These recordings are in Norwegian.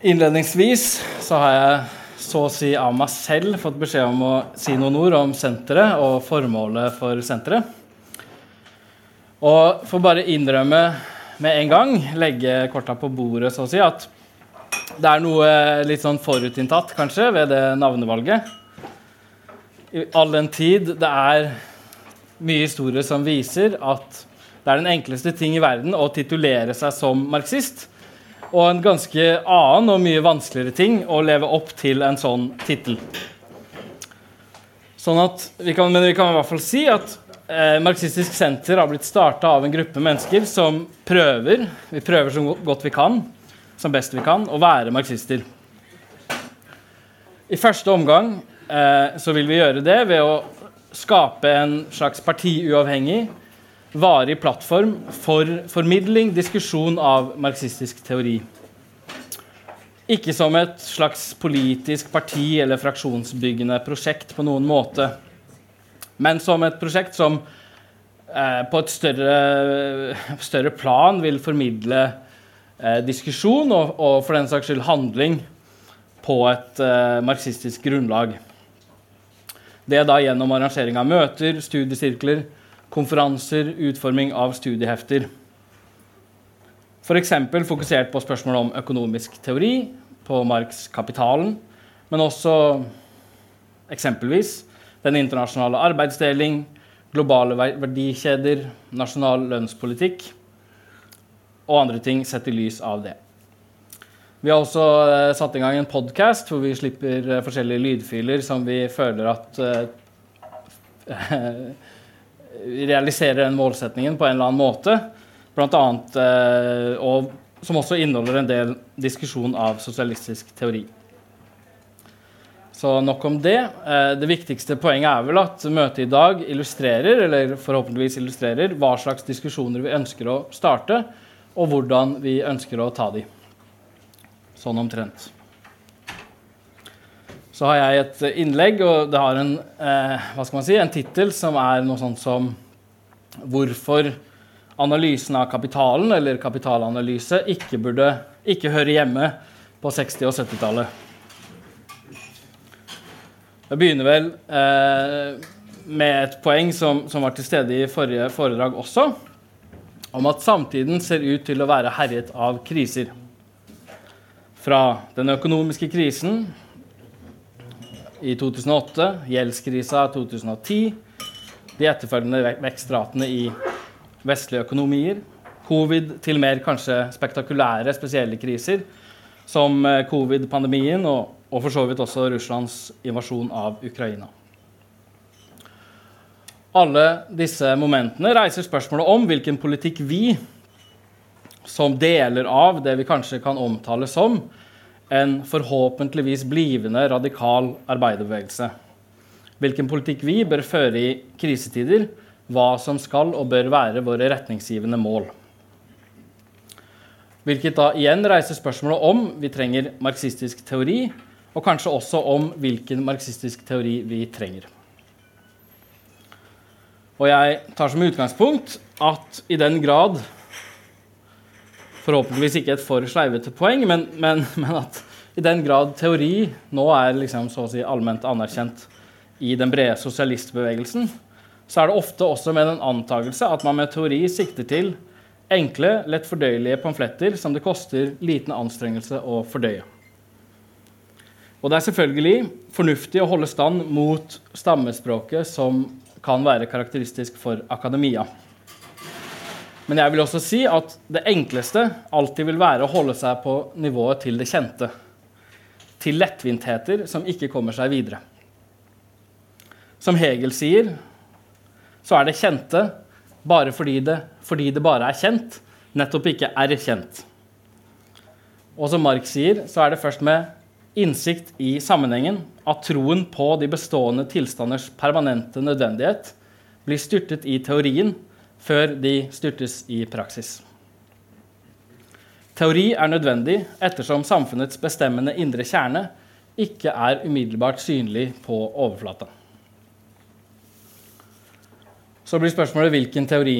Innledningsvis så har jeg så å si av meg selv fått beskjed om å si noen ord om senteret og formålet for senteret. Og får bare innrømme med en gang, legge korta på bordet, så å si, at det er noe litt sånn forutinntatt, kanskje, ved det navnevalget. I all den tid det er mye historie som viser at det er den enkleste ting i verden å titulere seg som marxist og en ganske annen og mye vanskeligere ting å leve opp til en sånn tittel. Sånn vi kan, men vi kan i hvert fall si at eh, Marxistisk Senter har blitt starta av en gruppe mennesker som prøver vi prøver så godt vi kan, som best vi kan, å være marxister. I første omgang eh, så vil vi gjøre det ved å skape en slags partiuavhengig varig plattform for formidling, diskusjon av marxistisk teori. Ikke som et slags politisk parti eller fraksjonsbyggende prosjekt på noen måte, men som et prosjekt som eh, på et større, større, plan vil formidle eh, diskusjon og, og, for den saks skyld handling på et eh, marxistisk grunnlag. Det er da gjennom arrangering av møter, studiesirkler, konferanser, utforming av studiehefter. F.eks. fokusert på spørsmål om økonomisk teori, på Marx' 'Kapitalen', men også eksempelvis den internasjonale arbeidsdeling, globale verdikjeder, nasjonal lønnspolitikk og andre ting sett i lys av det. Vi har også uh, satt i gang en podkast hvor vi slipper uh, forskjellige lydfiler som vi føler at realiserer den målsetningen på en eller annen måte. Blant annet, eh, og som også inneholder en del diskusjon av sosialistisk teori. Så nok om det. Eh, det viktigste poenget er vel at møtet i dag illustrerer eller forhåpentligvis illustrerer hva slags diskusjoner vi ønsker å starte, og hvordan vi ønsker å ta de. Sånn omtrent. Så har jeg et innlegg, og det har en, eh, hva skal man si, en tittel som er noe sånt som hvorfor analysen av kapitalen eller kapitalanalyse ikke burde ikke høre hjemme på 60- og 70-tallet. Jeg begynner vel eh, med et poeng som, som, var til stede i forrige foredrag også, om at samtiden ser ut til å være herjet av kriser. Fra den økonomiske krisen i 2008, gjeldskrisa i 2010 de etterfølgende vekstratene i vestlige økonomier. Covid til mer kanskje spektakulære, spesielle kriser, som eh, covid-pandemien og, og, for så vidt også Russlands invasjon av Ukraina. Alle disse momentene reiser spørsmålet om hvilken politikk vi, som deler av det vi kanskje kan omtale som en forhåpentligvis blivende radikal arbeiderbevegelse, hvilken politikk vi bør føre i krisetider, hva som skal og bør være våre retningsgivende mål. Hvilket da igjen reiser spørsmålet om vi trenger marxistisk teori, og kanskje også om hvilken marxistisk teori vi trenger. Og jeg tar som utgangspunkt at i den grad Forhåpentligvis ikke et for sleivete poeng, men, men, men, at i den grad teori nå er liksom, så å si allment anerkjent i den brede sosialistbevegelsen, så er det ofte også med en antakelse at man med teori sikter til enkle, lett fordøyelige pamfletter som det koster liten anstrengelse å fordøye. Og det er selvfølgelig fornuftig å holde stand mot stammespråket som kan være karakteristisk for akademia. Men jeg vil også si at det enkleste alltid vil være å holde seg på nivået til det kjente. Til lettvintheter som ikke kommer seg videre. Som Hegel sier, så er det kjente bare fordi det, fordi det bare er kjent, nettopp ikke er kjent. Og som Mark sier, så er det først med innsikt i sammenhengen at troen på de bestående tilstanders permanente nødvendighet blir styrtet i teorien før de styrtes i praksis. Teori er nødvendig ettersom samfunnets bestemmende indre kjerne ikke er umiddelbart synlig på overflata. Så blir spørsmålet hvilken teori.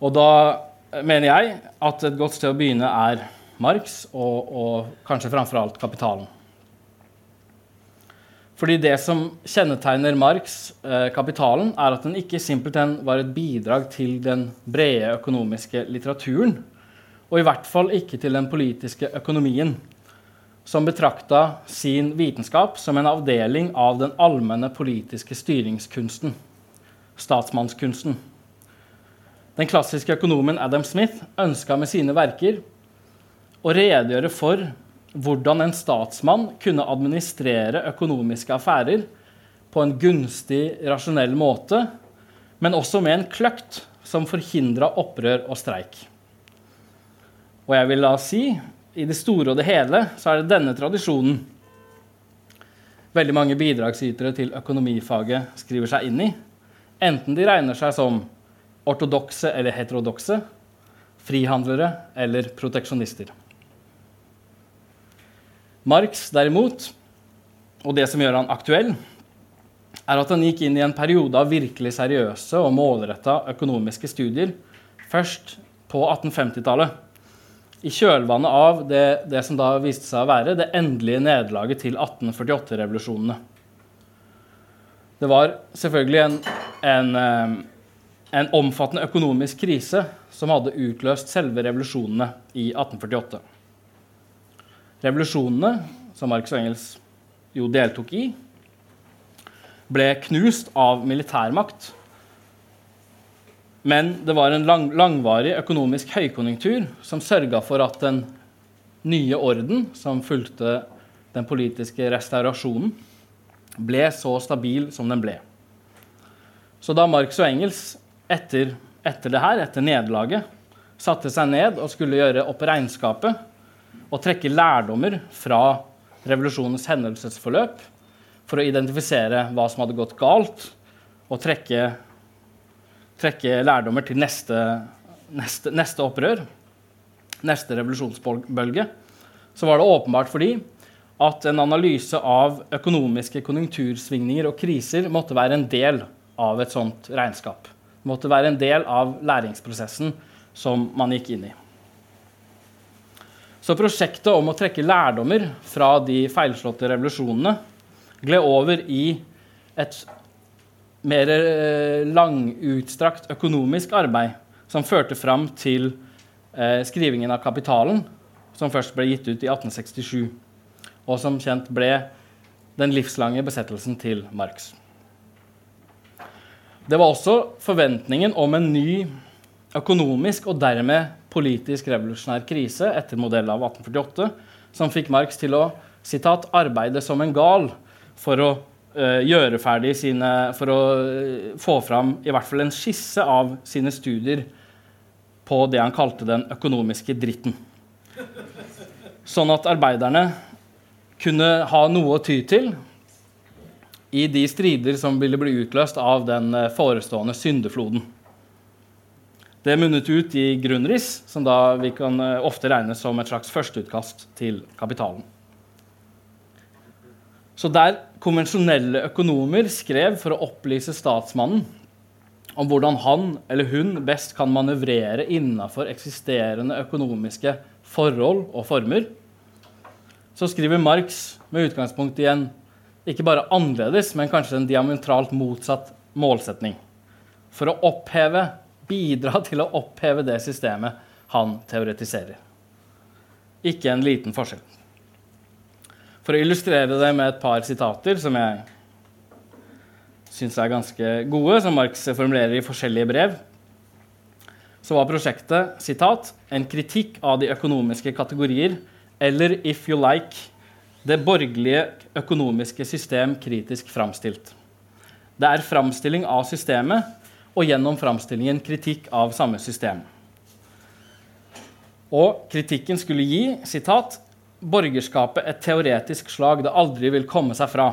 Og da mener jeg at et godt sted å begynne er Marx og, og kanskje framfor alt kapitalen. Fordi det som kjennetegner Marx, eh, kapitalen, er at den ikke simpelthen var et bidrag til den brede økonomiske litteraturen, og i hvert fall ikke til den politiske økonomien, som betrakta sin vitenskap som en avdeling av den allmenne politiske styringskunsten, statsmannskunsten. Den klassiske økonomen Adam Smith ønska med sine verker å redegjøre for hvordan en statsmann kunne administrere økonomiske affærer på en gunstig, rasjonell måte, men også med en kløkt som forhindra opprør og streik. Og jeg vil da si, i det store og det hele, så er det denne tradisjonen veldig mange bidragsytere til økonomifaget skriver seg inn i. Enten de regner seg som ortodokse eller heterodokse, frihandlere eller proteksjonister. Marx derimot, og det som gjør han aktuell, er at han gikk inn i en periode av virkelig seriøse og målretta økonomiske studier først på 1850-tallet. I kjølvannet av det, det, som da viste seg å være det endelige nederlaget til 1848-revolusjonene. Det var selvfølgelig en, en, eh, en omfattende økonomisk krise som hadde utløst selve revolusjonene i 1848. Revolusjonene, som Marx og Engels jo deltok i, ble knust av militærmakt. Men det var en lang, langvarig økonomisk høykonjunktur som sørga for at den nye orden, som fulgte den politiske restaurasjonen, ble så stabil som den ble. Så da Marx og Engels etter, etter det her, etter nederlaget, satte seg ned og skulle gjøre opp regnskapet, og trekke lærdommer fra revolusjonens hendelsesforløp for å identifisere hva som hadde gått galt, og trekke, trekke lærdommer til neste, neste, neste, opprør, neste revolusjonsbølge, så var det åpenbart fordi at en analyse av økonomiske konjunktursvingninger og kriser måtte være en del av et sånt regnskap. Måtte være en del av læringsprosessen som man gikk inn i. Så prosjektet om å trekke lærdommer fra de feilslåtte revolusjonene gled over i et mer eh, langutstrakt økonomisk arbeid som førte fram til eh, skrivingen av 'Kapitalen', som først ble gitt ut i 1867, og som kjent ble den livslange besettelsen til Marx. Det var også forventningen om en ny økonomisk og dermed politisk revolusjonær krise etter modell av 1848, som fikk Marx til å citat, arbeide som en gal for å uh, gjøre ferdig sine For å uh, få fram i hvert fall en skisse av sine studier på det han kalte den økonomiske dritten. Sånn at arbeiderne kunne ha noe å ty til i de strider som ville bli utløst av den eh, forestående syndefloden. Det munnet ut i Grunnris, som da vi kan eh, ofte regne som et slags førsteutkast til kapitalen. Så der konvensjonelle økonomer skrev for å opplyse statsmannen om hvordan han eller hun best kan manøvrere innafor eksisterende økonomiske forhold og former, så skriver Marx med utgangspunkt i en ikke bare annerledes, men kanskje en diametralt motsatt målsetning. For å oppheve bidra til å oppheve det systemet han teoretiserer. Ikke en liten forskjell. For å illustrere det med et par sitater som jeg syns er ganske gode, som Marx formulerer i forskjellige brev, så var prosjektet sitat, en kritikk av de økonomiske kategorier, eller if you like, det borgerlige økonomiske system kritisk framstilt. Det er framstilling av systemet og gjennom framstillingen kritikk av samme system. Og kritikken skulle gi sitat, borgerskapet et teoretisk slag det aldri vil komme seg fra.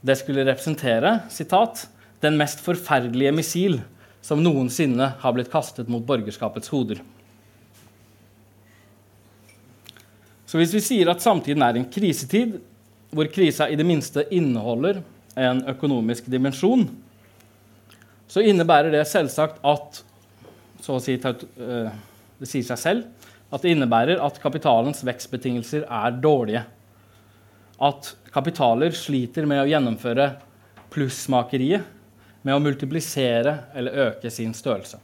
Det skulle representere sitat, den mest forferdelige missil som noensinne har blitt kastet mot borgerskapets hoder. Så hvis vi sier at samtiden er en krisetid, hvor krisa i det minste inneholder en økonomisk dimensjon, så innebærer det selvsagt at si, eh, Det sier seg selv At det innebærer at kapitalens vekstbetingelser er dårlige. At kapitaler sliter med å gjennomføre plussmakeriet, med å multiplisere eller øke sin størrelse.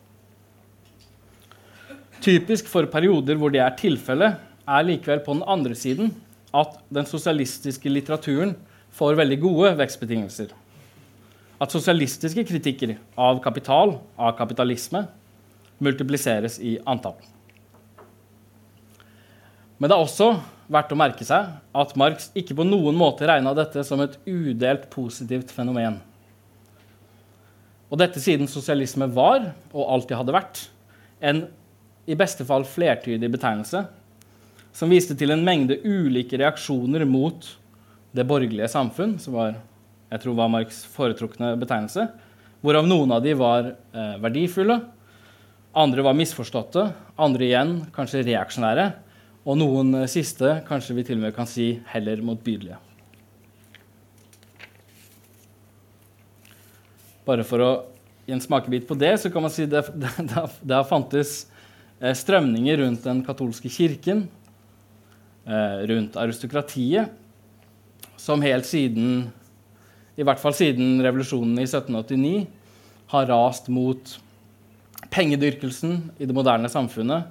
Typisk for perioder hvor det er tilfellet, er likevel på den andre siden at den sosialistiske litteraturen får veldig gode vekstbetingelser. At sosialistiske kritikker av kapital, av kapitalisme, multipliseres i antall. Men det er også verdt å merke seg at Marx ikke på noen måte regna dette som et udelt positivt fenomen. Og dette siden sosialisme var, og alltid hadde vært, en i beste fall flertydig betegnelse som viste til en mengde ulike reaksjoner mot det borgerlige samfunn, som var, jeg tror var Marx' foretrukne betegnelse, hvorav noen av de var eh, verdifulle, andre var misforståtte, andre igjen kanskje reaksjonære, og noen eh, siste kanskje vi til og med kan si heller motbydelige. Bare for å gi en smakebit på det, så kan man si det, det, det har fantes eh, strømninger rundt den katolske kirken, eh, rundt aristokratiet, som helt siden i hvert fall siden revolusjonen i 1789 har rast mot pengedyrkelsen i det moderne samfunnet.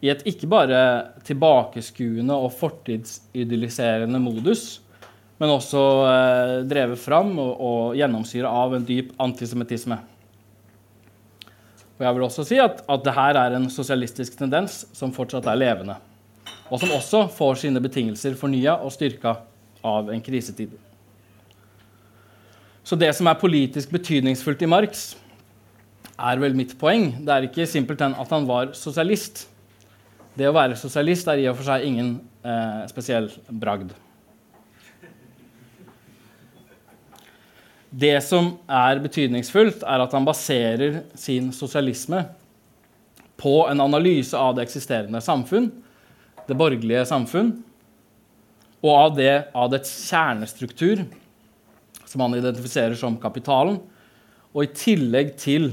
I et ikke bare tilbakeskuende og fortidsidylliserende modus, men også eh, drevet fram og, og gjennomsyra av en dyp antisemittisme. Og jeg vil også si at, at dette er en sosialistisk tendens som fortsatt er levende, og som også får sine betingelser fornya og styrka av en krisetid. Så det som er politisk betydningsfullt i Marx, er vel mitt poeng. Det er ikke simpelthen at han var sosialist. Det å være sosialist er i og for seg ingen eh, spesiell bragd. Det som er betydningsfullt, er at han baserer sin sosialisme på en analyse av det eksisterende samfunn, det borgerlige samfunn, og av, det, av dets kjernestruktur, som han identifiserer som kapitalen, og i tillegg til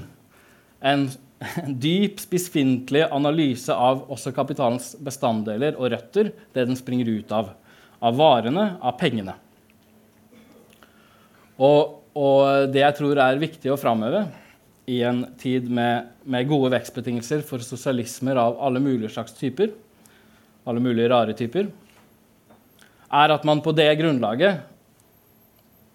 en, dyp, spissfintlig analyse av også kapitalens bestanddeler og røtter, det den springer ut av. Av varene, av pengene. Og, og det jeg tror er viktig å framheve i en tid med, med gode vekstbetingelser for sosialismer av alle mulige slags typer, alle mulige rare typer, er at man på det grunnlaget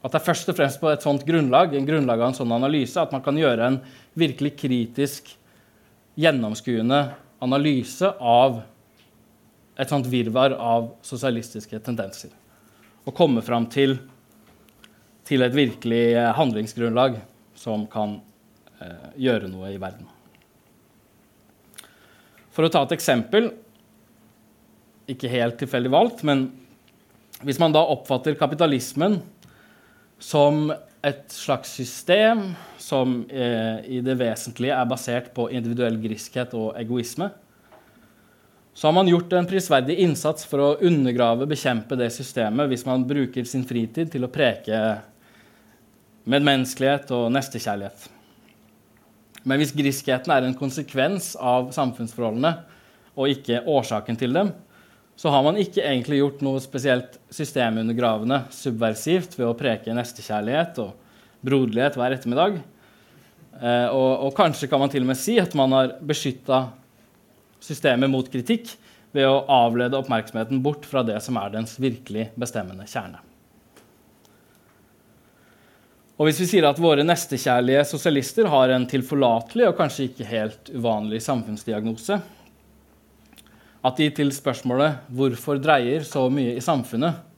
At det er først og fremst på et sånt grunnlag, en grunnlag av en sånn analyse, at man kan gjøre en virkelig kritisk, gjennomskuende analyse av et sånt virvar av sosialistiske tendenser. Og komme fram til, til et virkelig handlingsgrunnlag som kan eh, gjøre noe i verden. For å ta et eksempel, ikke helt tilfeldig valgt, men hvis man da oppfatter kapitalismen som et slags system som eh, i det vesentlige er basert på individuell griskhet og egoisme, så har man gjort en prisverdig innsats for å undergrave, bekjempe det systemet hvis man bruker sin fritid til å preke medmenneskelighet og nestekjærlighet. Men hvis griskheten er en konsekvens av samfunnsforholdene og ikke årsaken til dem, så har man ikke egentlig gjort noe spesielt systemundergravende subversivt ved å preke nestekjærlighet og broderlighet hver ettermiddag. Eh, og, og, kanskje kan man til og med si at man har beskytta systemet mot kritikk ved å avlede oppmerksomheten bort fra det som er dens virkelig bestemmende kjerne. Og hvis vi sier at våre nestekjærlige sosialister har en tilforlatelig og kanskje ikke helt uvanlig samfunnsdiagnose, at de til spørsmålet 'Hvorfor dreier så mye i samfunnet?'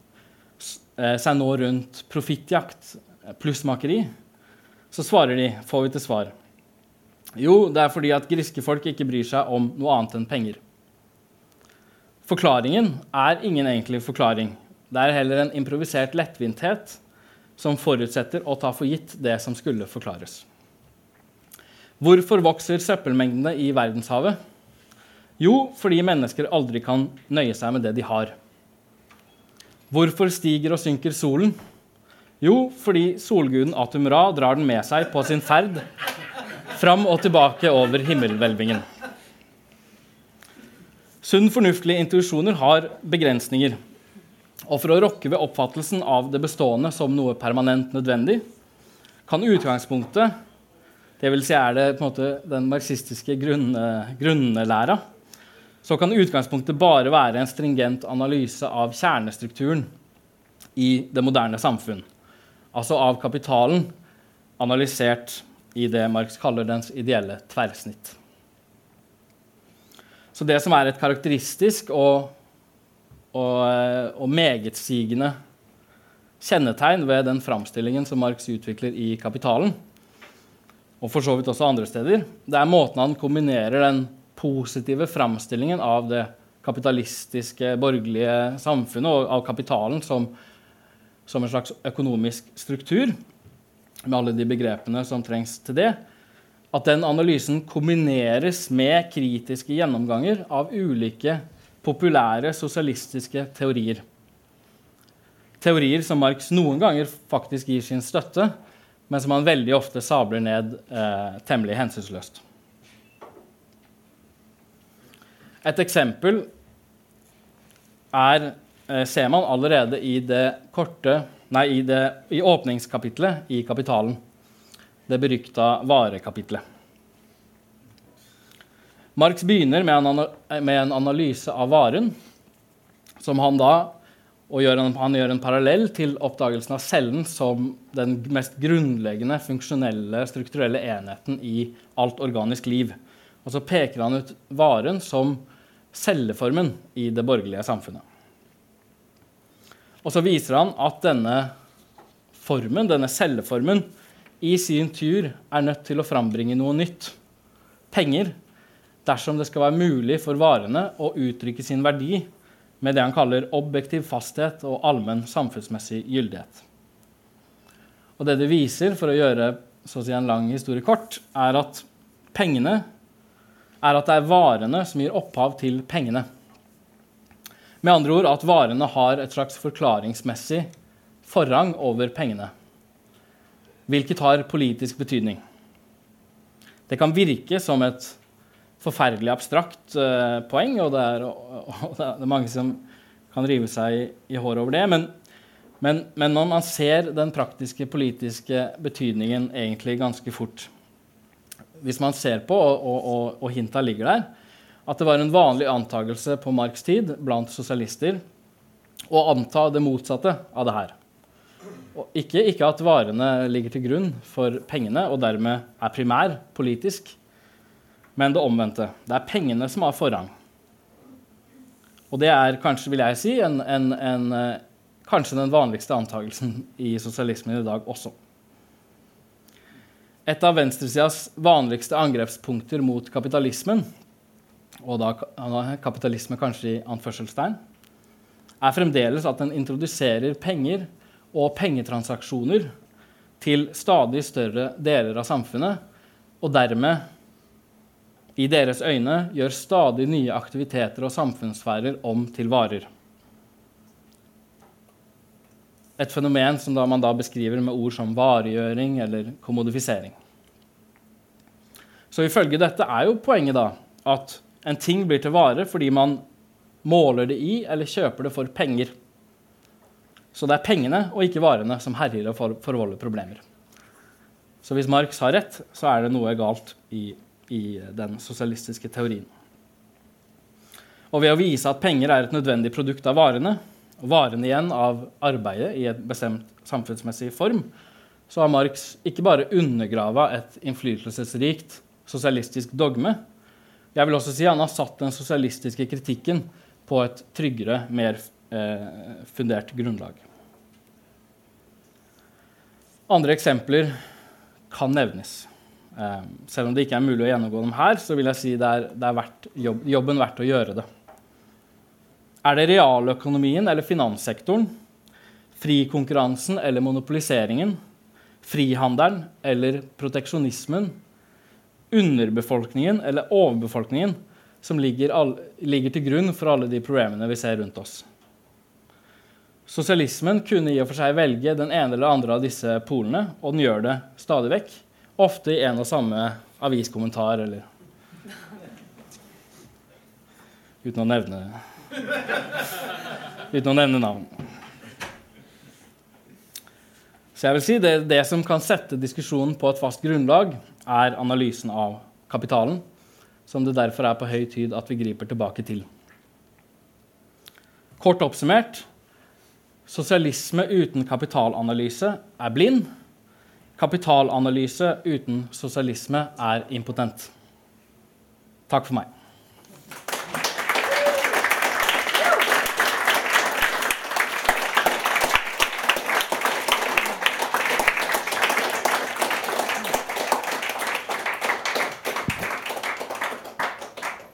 Eh, seg nå rundt profittjakt, eh, plussmakeri, så svarer de, får vi til svar. Jo, det er fordi at griske folk ikke bryr seg om noe annet enn penger. Forklaringen er ingen enkel forklaring. Det er heller en improvisert lettvinthet som forutsetter å ta for gitt det som skulle forklares. Hvorfor vokser søppelmengdene i verdenshavet? Jo, fordi mennesker aldri kan nøye seg med det de har. Hvorfor stiger og synker solen? Jo, fordi solguden Atum Ra drar den med seg på sin ferd fram og tilbake over himmelhvelvingen. Sunn fornuftige intuisjoner har begrensninger. Og for å rokke ved oppfattelsen av det bestående som noe permanent nødvendig, kan utgangspunktet, dvs. Si er det på en måte den marxistiske grunn, grunnlæra, så kan utgangspunktet bare være en stringent analyse av kjernestrukturen i det moderne samfunn. Altså av kapitalen, analysert i det Marx kaller dens ideelle tverrsnitt. Så det som er et karakteristisk og, og, eh, og megetsigende kjennetegn ved den framstillingen som Marx utvikler i Kapitalen, og for så vidt også andre steder, det er måten han kombinerer den positive framstillingen av det kapitalistiske, borgerlige samfunnet og av kapitalen som, som en slags økonomisk struktur, med alle de begrepene som trengs til det, at den analysen kombineres med kritiske gjennomganger av ulike populære sosialistiske teorier. Teorier som Marx noen ganger faktisk gir sin støtte, men som han veldig ofte sabler ned eh, temmelig hensynsløst. Et eksempel er, eh, ser man allerede i det korte Nei, i, det, i åpningskapitlet i Kapitalen det berykta varekapitlet. Marx begynner med en, med en, analyse av varen, som han da og gjør en, han gjør en parallell til oppdagelsen av cellen som den mest grunnleggende funksjonelle, strukturelle enheten i alt organisk liv. Og så peker han ut varen som celleformen i det borgerlige samfunnet. Og så viser han at denne formen, denne celleformen, i sin tur er nødt til å frambringe noe nytt. Penger. Dersom det skal være mulig for varene å uttrykke sin verdi med det han kaller objektiv fasthet og allmenn samfunnsmessig gyldighet. Og det det viser, for å gjøre å si, en lang historie kort, er at pengene er at det er varene som gir opphav til pengene. Med andre ord at varene har et slags forklaringsmessig forrang over pengene hvilket har politisk betydning. Det kan virke som et forferdelig abstrakt uh, poeng, og det, er, og det, er, mange som kan rive seg i, i håret over det. Men, men, men, når man ser den praktiske politiske betydningen egentlig ganske fort Hvis man ser på, og, og, og hinta ligger der, at det var en vanlig antakelse på Marks tid blant sosialister å anta det motsatte av det her. Ikke, ikke, at varene ligger til grunn for pengene og dermed er primær politisk, men det omvendte. Det er pengene som har forrang. Og det er kanskje, vil jeg si, en, en, en, eh, kanskje den vanligste antakelsen i sosialismen i dag også. Et av venstresidas vanligste angrepspunkter mot kapitalismen, og da kapitalisme kanskje i anførselstegn, er fremdeles at den introduserer penger og pengetransaksjoner til stadig større deler av samfunnet, og dermed, i deres øyne, gjør stadig nye aktiviteter og samfunnssfærer om til varer. Et fenomen som da man da beskriver med ord som varegjøring eller kommodifisering. Så ifølge dette er jo poenget da at en ting blir til vare fordi man måler det i eller kjøper det for penger. Så det er pengene og ikke varene som herjer og forvolder problemer. Så hvis Marx har rett, så er det noe galt i, i den sosialistiske teorien. Og ved å vise at penger er et nødvendig produkt av varene, varene igjen av arbeidet i et bestemt samfunnsmessig form, så har Marx ikke bare undergrava et innflytelsesrikt sosialistisk dogme. Jeg vil også si Han har satt den sosialistiske kritikken på et tryggere, mer eh, fundert grunnlag. Andre eksempler kan nevnes. Eh, selv om det ikke er mulig å gjennomgå dem her, så vil jeg si det er, det er verdt, jobb, jobben verdt å gjøre det. Er det realøkonomien eller finanssektoren, frikonkurransen eller monopoliseringen, frihandelen eller proteksjonismen, underbefolkningen eller overbefolkningen som ligger, all, ligger til grunn for alle de problemene vi ser rundt oss? Sosialismen kunne i og for seg velge den ene eller andre av disse polene, og den gjør det stadig vekk. Ofte i en og samme aviskommentar eller Uten å nevne Uten å nevne navn. Så jeg vil si det, det som kan sette diskusjonen på et fast grunnlag, er analysen av kapitalen, som det derfor er på høy tid at vi griper tilbake til. Kort oppsummert sosialisme uten kapitalanalyse er blind. Kapitalanalyse uten sosialisme er impotent. Takk for meg.